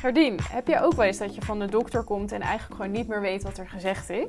Gerdien, heb jij ook wel eens dat je van de dokter komt en eigenlijk gewoon niet meer weet wat er gezegd is?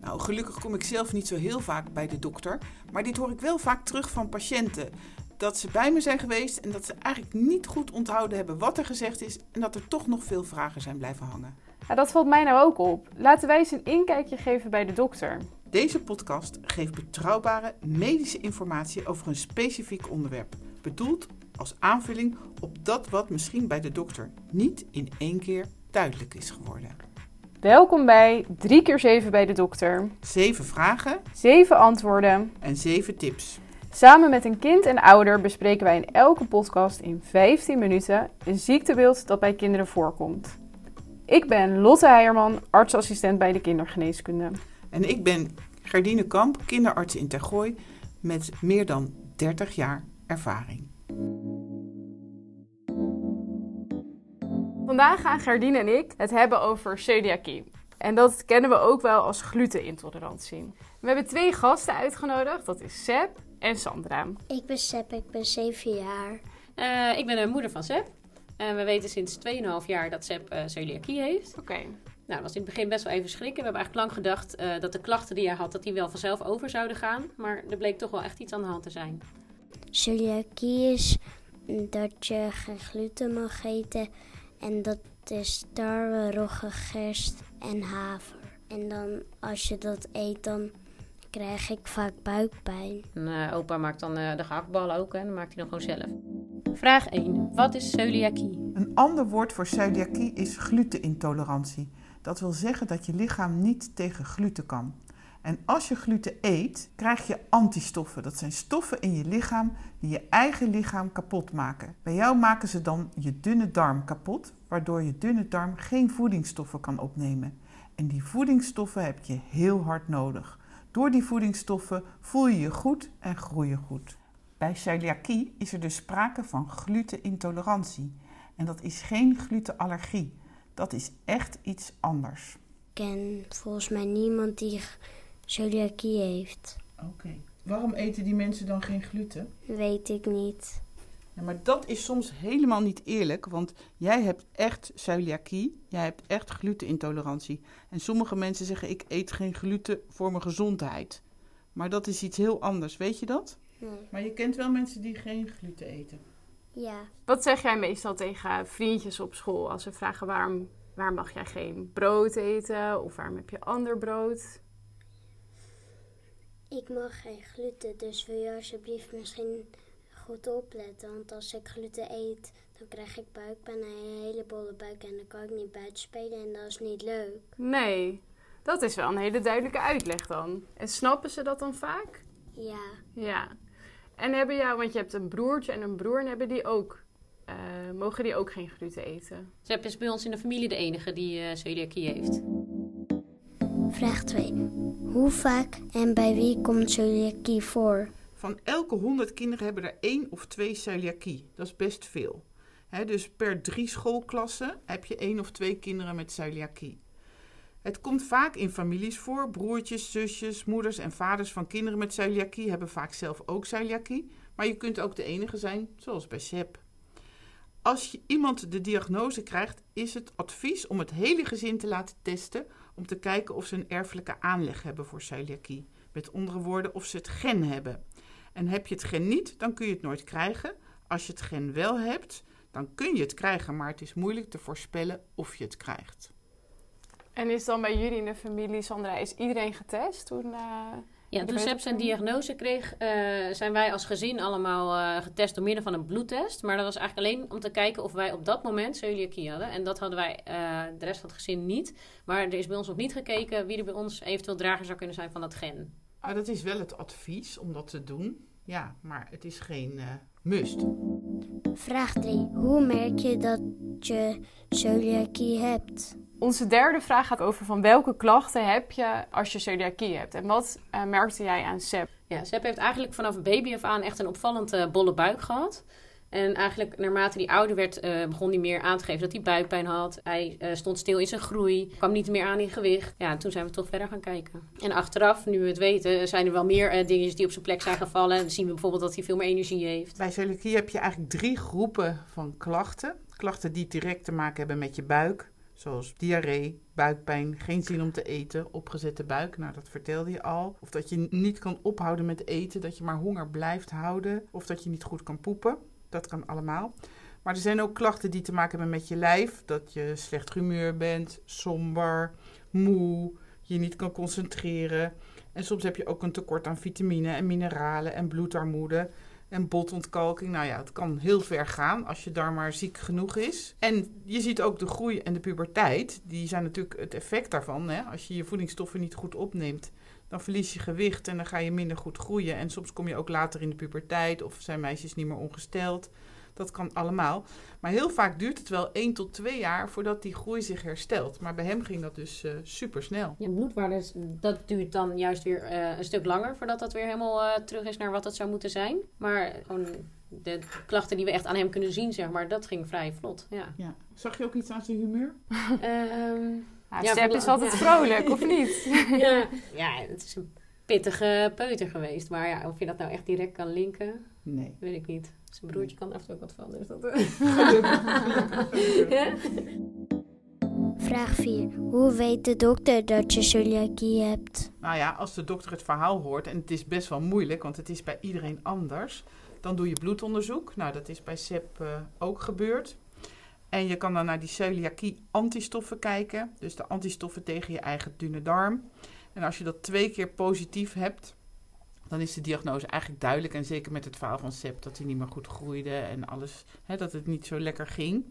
Nou, gelukkig kom ik zelf niet zo heel vaak bij de dokter. Maar dit hoor ik wel vaak terug van patiënten. Dat ze bij me zijn geweest en dat ze eigenlijk niet goed onthouden hebben wat er gezegd is. En dat er toch nog veel vragen zijn blijven hangen. Ja, dat valt mij nou ook op. Laten wij eens een inkijkje geven bij de dokter. Deze podcast geeft betrouwbare medische informatie over een specifiek onderwerp. Bedoeld als aanvulling op dat wat misschien bij de dokter niet in één keer duidelijk is geworden. Welkom bij 3 keer 7 bij de dokter. Zeven vragen 7 antwoorden. en zeven tips. Samen met een kind en ouder bespreken wij in elke podcast in 15 minuten een ziektebeeld dat bij kinderen voorkomt. Ik ben Lotte Heijerman, artsassistent bij de kindergeneeskunde. En ik ben Gardine Kamp, kinderarts in Tergooi, met meer dan 30 jaar ervaring. Vandaag gaan Gerdine en ik het hebben over celiakie. En dat kennen we ook wel als glutenintolerantie. We hebben twee gasten uitgenodigd, dat is Seb en Sandra. Ik ben Sepp, ik ben 7 jaar. Eh, ik ben de moeder van Seb. En we weten sinds 2,5 jaar dat Seb eh celiakie heeft. Oké, Nou, dat was in het begin best wel even schrikken. We hebben eigenlijk lang gedacht eh, dat de klachten die hij had, dat die wel vanzelf over zouden gaan. Maar er bleek toch wel echt iets aan de hand te zijn. Celiakie is dat je geen gluten mag eten. En dat is tarwe, rogge, gerst en haver. En dan als je dat eet, dan krijg ik vaak buikpijn. En, eh, opa maakt dan eh, de gehaktballen ook, hè. Dan maakt hij dan gewoon zelf. Vraag 1. Wat is celiakie? Een ander woord voor celiakie is glutenintolerantie. Dat wil zeggen dat je lichaam niet tegen gluten kan. En als je gluten eet, krijg je antistoffen. Dat zijn stoffen in je lichaam die je eigen lichaam kapot maken. Bij jou maken ze dan je dunne darm kapot, waardoor je dunne darm geen voedingsstoffen kan opnemen. En die voedingsstoffen heb je heel hard nodig. Door die voedingsstoffen voel je je goed en groei je goed. Bij celiakie is er dus sprake van glutenintolerantie. En dat is geen glutenallergie. Dat is echt iets anders. Ik ken volgens mij niemand die celiakie heeft. Oké. Waarom eten die mensen dan geen gluten? Weet ik niet. Ja, maar dat is soms helemaal niet eerlijk, want jij hebt echt celiakie, jij hebt echt glutenintolerantie. En sommige mensen zeggen ik eet geen gluten voor mijn gezondheid. Maar dat is iets heel anders, weet je dat? Nee. Maar je kent wel mensen die geen gluten eten. Ja, wat zeg jij meestal tegen vriendjes op school als ze vragen waarom, waar mag jij geen brood eten of waarom heb je ander brood? Ik mag geen gluten, dus wil je alsjeblieft misschien goed opletten. Want als ik gluten eet, dan krijg ik buikpijn en een hele bolle buik. En dan kan ik niet buiten spelen en dat is niet leuk. Nee, dat is wel een hele duidelijke uitleg dan. En snappen ze dat dan vaak? Ja, Ja. En hebben jou, want je hebt een broertje en een broer en hebben die ook, eh, mogen die ook geen gluten eten? Seb is bij ons in de familie de enige die eh, celiakie heeft. Vraag 2. Hoe vaak en bij wie komt celiakie voor? Van elke 100 kinderen hebben er één of twee celiakie. Dat is best veel. Dus per drie schoolklassen heb je één of twee kinderen met celiakie. Het komt vaak in families voor. Broertjes, zusjes, moeders en vaders van kinderen met celiakie hebben vaak zelf ook celiakie. Maar je kunt ook de enige zijn, zoals bij Seb. Als je iemand de diagnose krijgt, is het advies om het hele gezin te laten testen om te kijken of ze een erfelijke aanleg hebben voor celiakie. Met andere woorden, of ze het gen hebben. En heb je het gen niet, dan kun je het nooit krijgen. Als je het gen wel hebt, dan kun je het krijgen, maar het is moeilijk te voorspellen of je het krijgt. En is dan bij jullie in de familie, Sandra, is iedereen getest toen? eh, Ja, toen Seb zijn diagnose kreeg, eh, zijn wij als gezin allemaal eh, getest door middel van een bloedtest. Maar dat was eigenlijk alleen om te kijken of wij op dat moment celiakie hadden. En dat hadden wij eh, de rest van het gezin niet. Maar er is bij ons nog niet gekeken wie er bij ons eventueel drager zou kunnen zijn van dat gen. Maar dat is wel het advies om dat te doen. Ja, maar het is geen eh, must. Vraag 3. Hoe merk je dat je celiakie hebt? Onze derde vraag gaat over van welke klachten heb je als je celiakie hebt? En wat eh, merkte jij aan Seb? Ja, Seb heeft eigenlijk vanaf baby af aan echt een opvallend eh, bolle buik gehad. En eigenlijk naarmate hij ouder werd, uh, begon hij meer aan te geven dat hij buikpijn had. Hij uh, stond stil in zijn groei, kwam niet meer aan in gewicht. Ja, en toen zijn we toch verder gaan kijken. En achteraf, nu we het weten, zijn er wel meer uh, dingetjes die op zijn plek zijn gevallen. Dan zien we bijvoorbeeld dat hij veel meer energie heeft. Bij celiakie heb je eigenlijk drie groepen van klachten. Klachten die direct te maken hebben met je buik. Zoals diarree, buikpijn, geen zin om te eten, opgezette buik. Nou, dat vertelde je al. Of dat je niet kan ophouden met eten, dat je maar honger blijft houden. Of dat je niet goed kan poepen. Dat kan allemaal. Maar er zijn ook klachten die te maken hebben met je lijf. Dat je slecht humeur bent, somber, moe, je niet kan concentreren. En soms heb je ook een tekort aan vitamine en mineralen en bloedarmoede en botontkalking. Nou ja, het kan heel ver gaan als je daar maar ziek genoeg is. En je ziet ook de groei en de puberteit. Die zijn natuurlijk het effect daarvan. Hè? Als je je voedingsstoffen niet goed opneemt, dan verlies je gewicht en dan ga je minder goed groeien. En soms kom je ook later in de puberteit of zijn meisjes niet meer ongesteld. Dat kan allemaal. Maar heel vaak duurt het wel 1 tot 2 jaar voordat die groei zich herstelt. Maar bij hem ging dat dus uh, super snel. Ja, bloedwaardes, dat duurt dan juist weer uh, een stuk langer voordat dat weer helemaal uh, terug is naar wat het zou moeten zijn. Maar gewoon de klachten die we echt aan hem kunnen zien, zeg maar, dat ging vrij vlot. Ja. ja. Zag je ook iets aan zijn humeur? um, ja, Sepp is altijd vrolijk, of niet? ja. ja, het is een pittige peuter geweest. Maar ja, of je dat nou echt direct kan linken, nee. weet ik niet. Zijn broertje kan er af en toe ook wat van. Dus dat... ja? Vraag 4. Hoe weet de dokter dat je celiakie hebt? Nou ja, als de dokter het verhaal hoort, en het is best wel moeilijk, want het is bij iedereen anders, dan doe je bloedonderzoek. Nou, dat is bij SEP uh, ook gebeurd. En je kan dan naar die celiakie-antistoffen kijken. Dus de antistoffen tegen je eigen dunne darm. En als je dat twee keer positief hebt, dan is de diagnose eigenlijk duidelijk. En zeker met het verhaal van dat hij niet meer goed groeide en alles, hè, dat het niet zo lekker ging.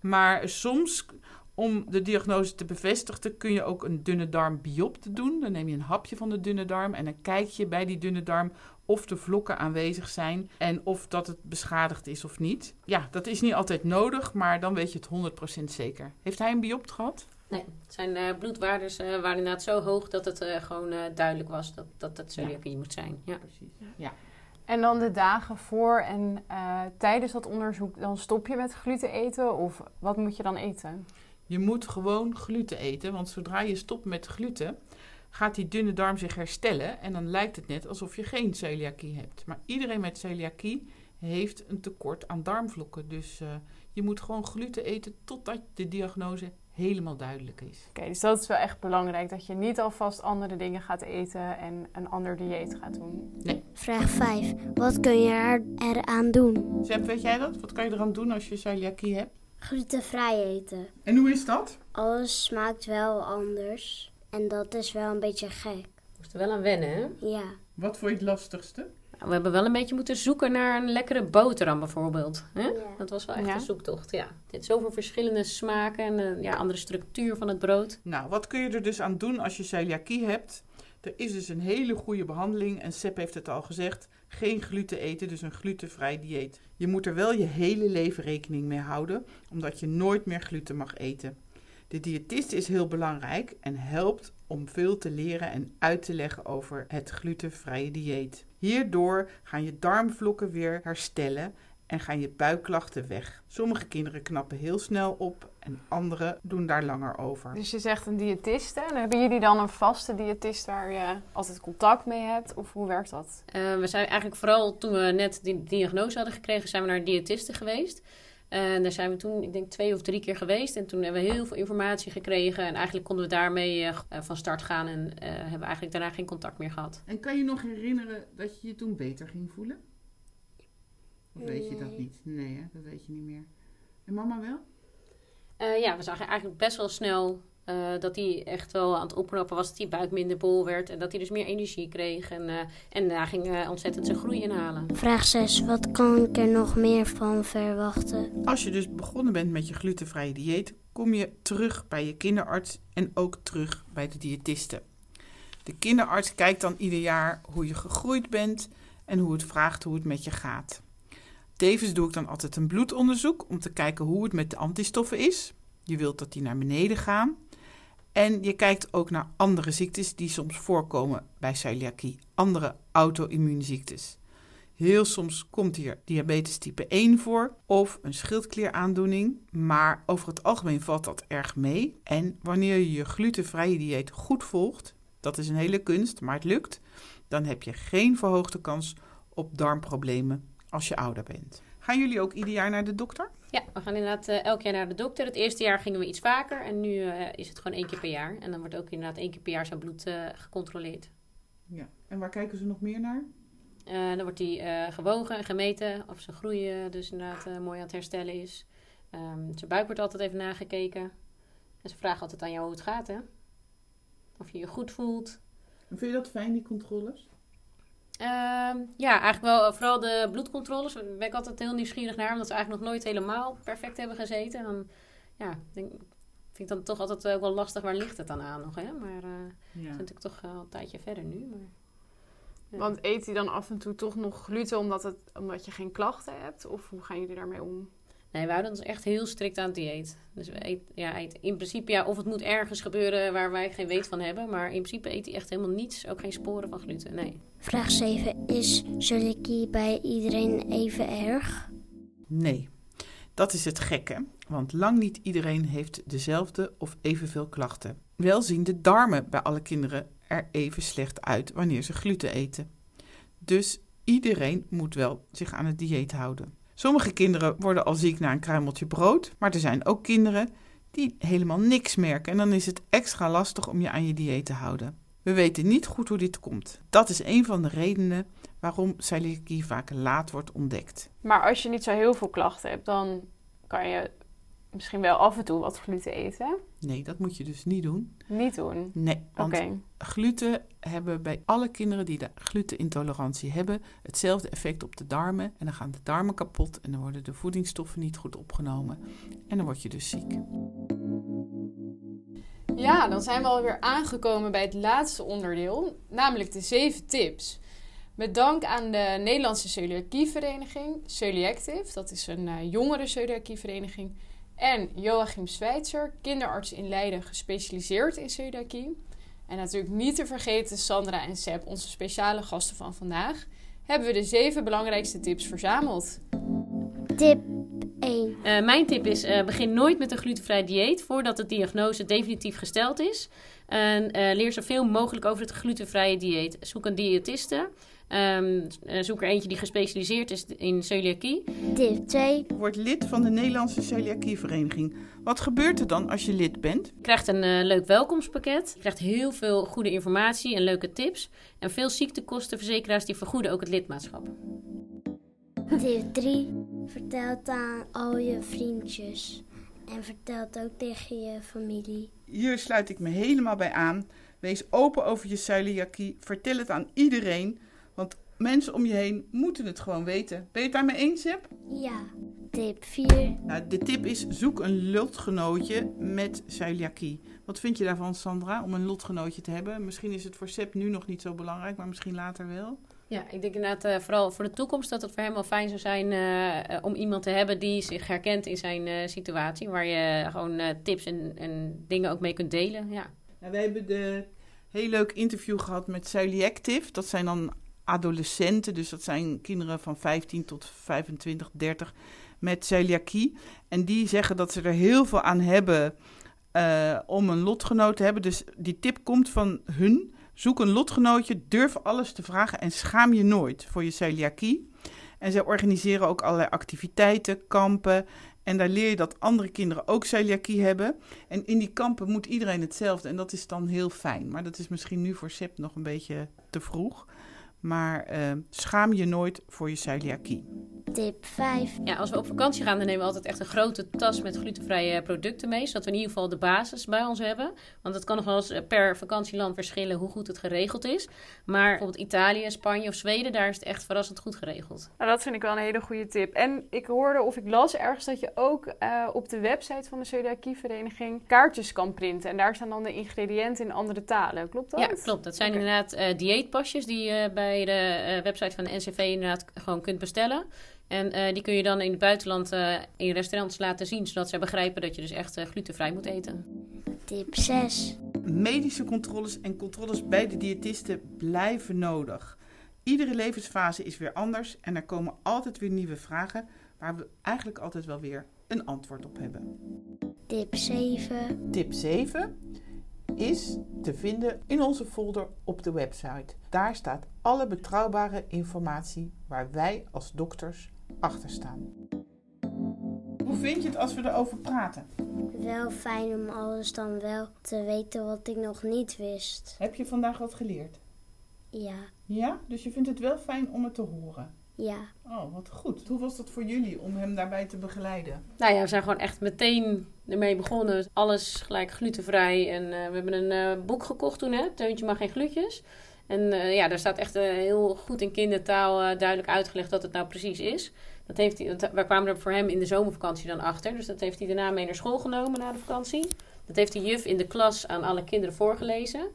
Maar soms, om de diagnose te bevestigen, kun je ook een dunne darm biopte doen. Dan neem je een hapje van de dunne darm en dan kijk je bij die dunne darm of de vlokken aanwezig zijn en of dat het beschadigd is of niet. Ja, dat is niet altijd nodig, maar dan weet je het 100% zeker. Heeft hij een biopt gehad? Nee, zijn uh, bloedwaardes uh, waren inderdaad zo hoog dat het uh, gewoon duidelijk was dat, dat het celiakie ja. moet zijn. Ja, precies. Ja. En dan de dagen voor en tijdens dat onderzoek, dan stop je met gluten eten of wat moet je dan eten? Je moet gewoon gluten eten, want zodra je stopt met gluten, gaat die dunne darm zich herstellen en dan lijkt het net alsof je geen celiakie hebt. Maar iedereen met celiakie heeft een tekort aan darmvlokken. Dus je moet gewoon gluten eten totdat de diagnose helemaal duidelijk is. Oké, dus dat is wel echt belangrijk. Dat je niet alvast andere dingen gaat eten en een ander dieet gaat doen. Nee. Vraag 5. Wat kun je er, eraan doen? Seb, weet jij dat? Wat kan je eraan doen als je celiakie hebt? Glutenvrij eten. En hoe is dat? Alles smaakt wel anders. En dat is wel een beetje gek. Moest er wel aan wennen, hè? Ja. Wat vond je het lastigste? We hebben wel een beetje moeten zoeken naar een lekkere boterham bijvoorbeeld. Hè? Ja. Dat was wel echt een zoektocht, ja. Dit zoveel verschillende smaken en een ja, andere structuur van het brood. Nou, wat kun je er dus aan doen als je celiakie hebt? Er is dus een hele goede behandeling en Sepp heeft het al gezegd. Geen gluten eten, dus een glutenvrij dieet. Je moet er wel je hele leven rekening mee houden, omdat je nooit meer gluten mag eten. De diëtist is heel belangrijk en helpt om veel te leren en uit te leggen over het glutenvrije dieet. Hierdoor gaan je darmvlokken weer herstellen en gaan je buikklachten weg. Sommige kinderen knappen heel snel op en andere doen daar langer over. Dus je zegt een diëtiste. En hebben jullie dan een vaste diëtist waar je altijd contact mee hebt? Of hoe werkt dat? Uh, we zijn eigenlijk vooral toen we net die diagnose hadden gekregen, zijn we naar diëtisten geweest. En daar zijn we toen, ik denk, twee of drie keer geweest. En toen hebben we heel veel informatie gekregen. En eigenlijk konden we daarmee uh, van start gaan. En uh, hebben we eigenlijk daarna geen contact meer gehad. En kan je nog herinneren dat je je toen beter ging voelen? Of weet je dat niet? Nee, hè? dat weet je niet meer. En mama wel? Uh, ja, we zagen eigenlijk best wel snel uh, dat hij echt wel aan het opknappen was, dat die buik minder bol werd en dat hij dus meer energie kreeg. En, uh, en daar ging uh, ontzettend zijn groei inhalen. Vraag 6. Wat kan ik er nog meer van verwachten? Als je dus begonnen bent met je glutenvrije dieet, kom je terug bij je kinderarts en ook terug bij de diëtiste. De kinderarts kijkt dan ieder jaar hoe je gegroeid bent en hoe het vraagt hoe het met je gaat. Tevens doe ik dan altijd een bloedonderzoek om te kijken hoe het met de antistoffen is. Je wilt dat die naar beneden gaan. En je kijkt ook naar andere ziektes die soms voorkomen bij celiakie, andere auto-immuunziektes. Heel soms komt hier diabetes type 1 voor of een schildklieraandoening, maar over het algemeen valt dat erg mee. En wanneer je je glutenvrije dieet goed volgt, dat is een hele kunst, maar het lukt, dan heb je geen verhoogde kans op darmproblemen als je ouder bent. Gaan jullie ook ieder jaar naar de dokter? Ja, we gaan inderdaad uh, elk jaar naar de dokter. Het eerste jaar gingen we iets vaker en nu uh, is het gewoon één keer per jaar. En dan wordt ook inderdaad één keer per jaar zijn bloed uh, gecontroleerd. Ja, en waar kijken ze nog meer naar? dan wordt die gewogen en gemeten of zijn groei dus inderdaad mooi aan het herstellen is. Um, zijn buik wordt altijd even nagekeken. En ze vragen altijd aan jou hoe het gaat, hè? Of je je goed voelt. En vind je dat fijn, die controles? Ehm, ja, eigenlijk wel vooral de bloedcontroles. Daar ben ik altijd heel nieuwsgierig naar, omdat we eigenlijk nog nooit helemaal perfect hebben gezeten. En dan ja, denk, vind ik dan toch altijd ook wel lastig, waar ligt het dan aan nog? Hè? Maar uh, ja. is natuurlijk toch al een tijdje verder nu. Maar, ja. Want eet hij dan af en toe toch nog gluten omdat, het, omdat je geen klachten hebt? Of hoe gaan jullie daarmee om? Nee, we houden ons echt heel strikt aan het dieet. Dus we eten, ja, eten in principe, ja, of het moet ergens gebeuren waar wij geen weet van hebben. Maar in principe eet hij echt helemaal niets. Ook geen sporen van gluten, nee. Vraag 7. Is celiakie bij iedereen even erg? Nee. Dat is het gekke, want lang niet iedereen heeft dezelfde of evenveel klachten. Wel zien de darmen bij alle kinderen er even slecht uit wanneer ze gluten eten. Dus iedereen moet wel zich aan het dieet houden. Sommige kinderen worden al ziek na een kruimeltje brood, maar er zijn ook kinderen die helemaal niks merken en dan is het extra lastig om je aan je dieet te houden. We weten niet goed hoe dit komt. Dat is een van de redenen waarom celiakie vaak laat wordt ontdekt. Maar als je niet zo heel veel klachten hebt, dan kan je misschien wel af en toe wat gluten eten. Nee, dat moet je dus niet doen. Niet doen? Nee, want gluten hebben bij alle kinderen die de glutenintolerantie hebben hetzelfde effect op de darmen. En dan gaan de darmen kapot en dan worden de voedingsstoffen niet goed opgenomen. En dan word je dus ziek. Ja, dan zijn we alweer aangekomen bij het laatste onderdeel, namelijk de zeven tips. Met dank aan de Nederlandse Celiakievereniging, Celiactive, dat is een uh, jongere celiakievereniging, en Joachim Schweitzer, kinderarts in Leiden, gespecialiseerd in celiakie. En natuurlijk niet te vergeten Sandra en Seb, onze speciale gasten van vandaag, hebben we de zeven belangrijkste tips verzameld. Tip 1. Uh, mijn tip is: uh, begin nooit met een glutenvrij dieet voordat de diagnose definitief gesteld is. En uh, leer zoveel mogelijk over het glutenvrije dieet. Zoek een diëtiste. Um, zoek er eentje die gespecialiseerd is in celiakie. Tip 2. Word lid van de Nederlandse Celiakievereniging. Wat gebeurt er dan als je lid bent? Je krijgt een uh, leuk welkomstpakket. Je krijgt heel veel goede informatie en leuke tips. En veel ziektekostenverzekeraars die vergoeden ook het lidmaatschap. Tip 3. Vertel het aan al je vriendjes. En vertel het ook tegen je familie. Hier sluit ik me helemaal bij aan. Wees open over je celiakie. Vertel het aan iedereen. Want mensen om je heen moeten het gewoon weten. Ben je het daarmee eens, Seb? Ja. Tip 4. Nou, de tip is: zoek een lotgenootje met celiakie. Wat vind je daarvan, Sandra, om een lotgenootje te hebben? Misschien is het voor Seb nu nog niet zo belangrijk, maar misschien later wel. Ja, ik denk inderdaad uh, vooral voor de toekomst dat het voor hem wel fijn zou zijn uh, om iemand te hebben die zich herkent in zijn situatie. Waar je gewoon tips en, en dingen ook mee kunt delen. Ja. We hebben de heel leuk interview gehad met Celiactive. Dat zijn dan adolescenten, dus dat zijn kinderen van 15 tot 25, 30 met celiakie. En die zeggen dat ze er heel veel aan hebben om een lotgenoot te hebben. Dus die tip komt van hun. Zoek een lotgenootje, durf alles te vragen en schaam je nooit voor je celiakie. En zij organiseren ook allerlei activiteiten, kampen. En daar leer je dat andere kinderen ook celiakie hebben. En in die kampen moet iedereen hetzelfde. En dat is dan heel fijn. Maar dat is misschien nu voor SEP nog een beetje te vroeg. Maar uh, schaam je nooit voor je celiakie. Tip 5. Ja, als we op vakantie gaan, dan nemen we altijd echt een grote tas met glutenvrije producten mee. Zodat we in ieder geval de basis bij ons hebben. Want het kan nog wel eens eh, per vakantieland verschillen hoe goed het geregeld is. Maar bijvoorbeeld Italië, Spanje of Zweden, daar is het echt verrassend goed geregeld. Nou, dat vind ik wel een hele goede tip. En ik hoorde of ik las ergens dat je ook uh, op de website van de celiakievereniging kaartjes kan printen. En daar staan dan de ingrediënten in andere talen. Klopt dat? Ja, klopt. Dat zijn inderdaad uh, dieetpasjes die je bij de website van de NCV inderdaad gewoon kunt bestellen. En uh, die kun je dan in het buitenland uh, in restaurants laten zien, zodat ze begrijpen dat je dus echt uh, glutenvrij moet eten. Tip 6. Medische controles en controles bij de diëtisten blijven nodig. Iedere levensfase is weer anders en er komen altijd weer nieuwe vragen waar we eigenlijk altijd wel weer een antwoord op hebben. Tip 7. Tip 7 is te vinden in onze folder op de website. Daar staat alle betrouwbare informatie waar wij als dokters achter staan. Hoe vind je het als we erover praten? Wel fijn om alles dan wel te weten wat ik nog niet wist. Heb je vandaag wat geleerd? Ja, Ja, dus je vindt het wel fijn om het te horen. ja. Oh, wat goed. Hoe was dat voor jullie om hem daarbij te begeleiden? Nou ja, we zijn gewoon echt meteen ermee begonnen. Alles gelijk glutenvrij. En eh, we hebben een eh, boek gekocht toen, hè? Teuntje mag geen glutjes. En eh, ja, daar staat echt eh, heel goed in kindertaal eh, duidelijk uitgelegd wat het nou precies is. Dat heeft hij, dat, wij kwamen er voor hem in de zomervakantie dan achter. Dus dat heeft hij daarna mee naar school genomen na de vakantie. Dat heeft de juf in de klas aan alle kinderen voorgelezen.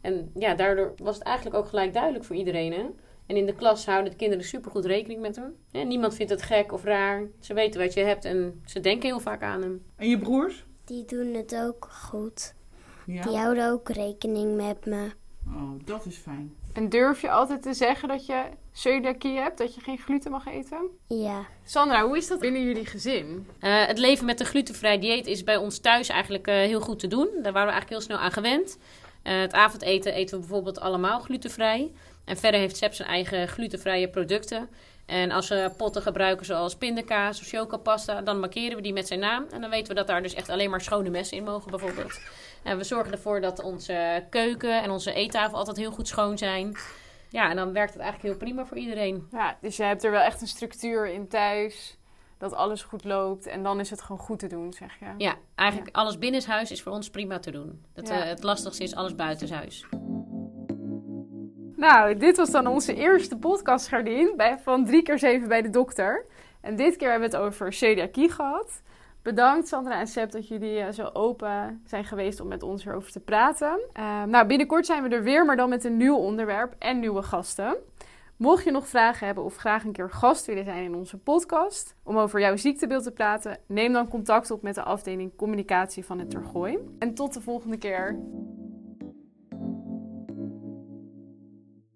En ja, daardoor was het eigenlijk ook gelijk duidelijk voor iedereen. Hè? En in de klas houden de kinderen supergoed rekening met hem. Hè, niemand vindt het gek of raar. Ze weten wat je hebt en ze denken heel vaak aan hem. En je broers? Die doen het ook goed. Ja. Die houden ook rekening met me. Oh, dat is fijn. En durf je altijd te zeggen dat je celiakie hebt, dat je geen gluten mag eten? Ja, Sandra, hoe is dat binnen jullie gezin? Eh, het leven met een glutenvrij dieet is bij ons thuis eigenlijk eh, heel goed te doen. Daar waren we eigenlijk heel snel aan gewend. Eh, het avondeten eten we bijvoorbeeld allemaal glutenvrij. En verder heeft Seb zijn eigen glutenvrije producten. En als we potten gebruiken zoals pindakaas of chocopasta, dan markeren we die met zijn naam. En dan weten we dat daar dus echt alleen maar schone messen in mogen bijvoorbeeld. En we zorgen ervoor dat onze keuken en onze eettafel altijd heel goed schoon zijn. Ja, en dan werkt het eigenlijk heel prima voor iedereen. Ja, dus je hebt er wel echt een structuur in thuis, dat alles goed loopt en dan is het gewoon goed te doen, zeg je. Ja, eigenlijk alles binnenshuis is voor ons prima te doen. Het, Ja. eh, het lastigste is alles buitenshuis. Nou, dit was dan onze eerste podcast, Gardien, bij, van drie keer zeven bij de dokter. En dit keer hebben we het over celiakie gehad. Bedankt Sandra en Seb dat jullie eh, zo open zijn geweest om met ons erover te praten. Eh, nou, binnenkort zijn we er weer, maar dan met een nieuw onderwerp en nieuwe gasten. Mocht je nog vragen hebben of graag een keer gast willen zijn in onze podcast om over jouw ziektebeeld te praten, neem dan contact op met de afdeling communicatie van het Tergooi. En tot de volgende keer.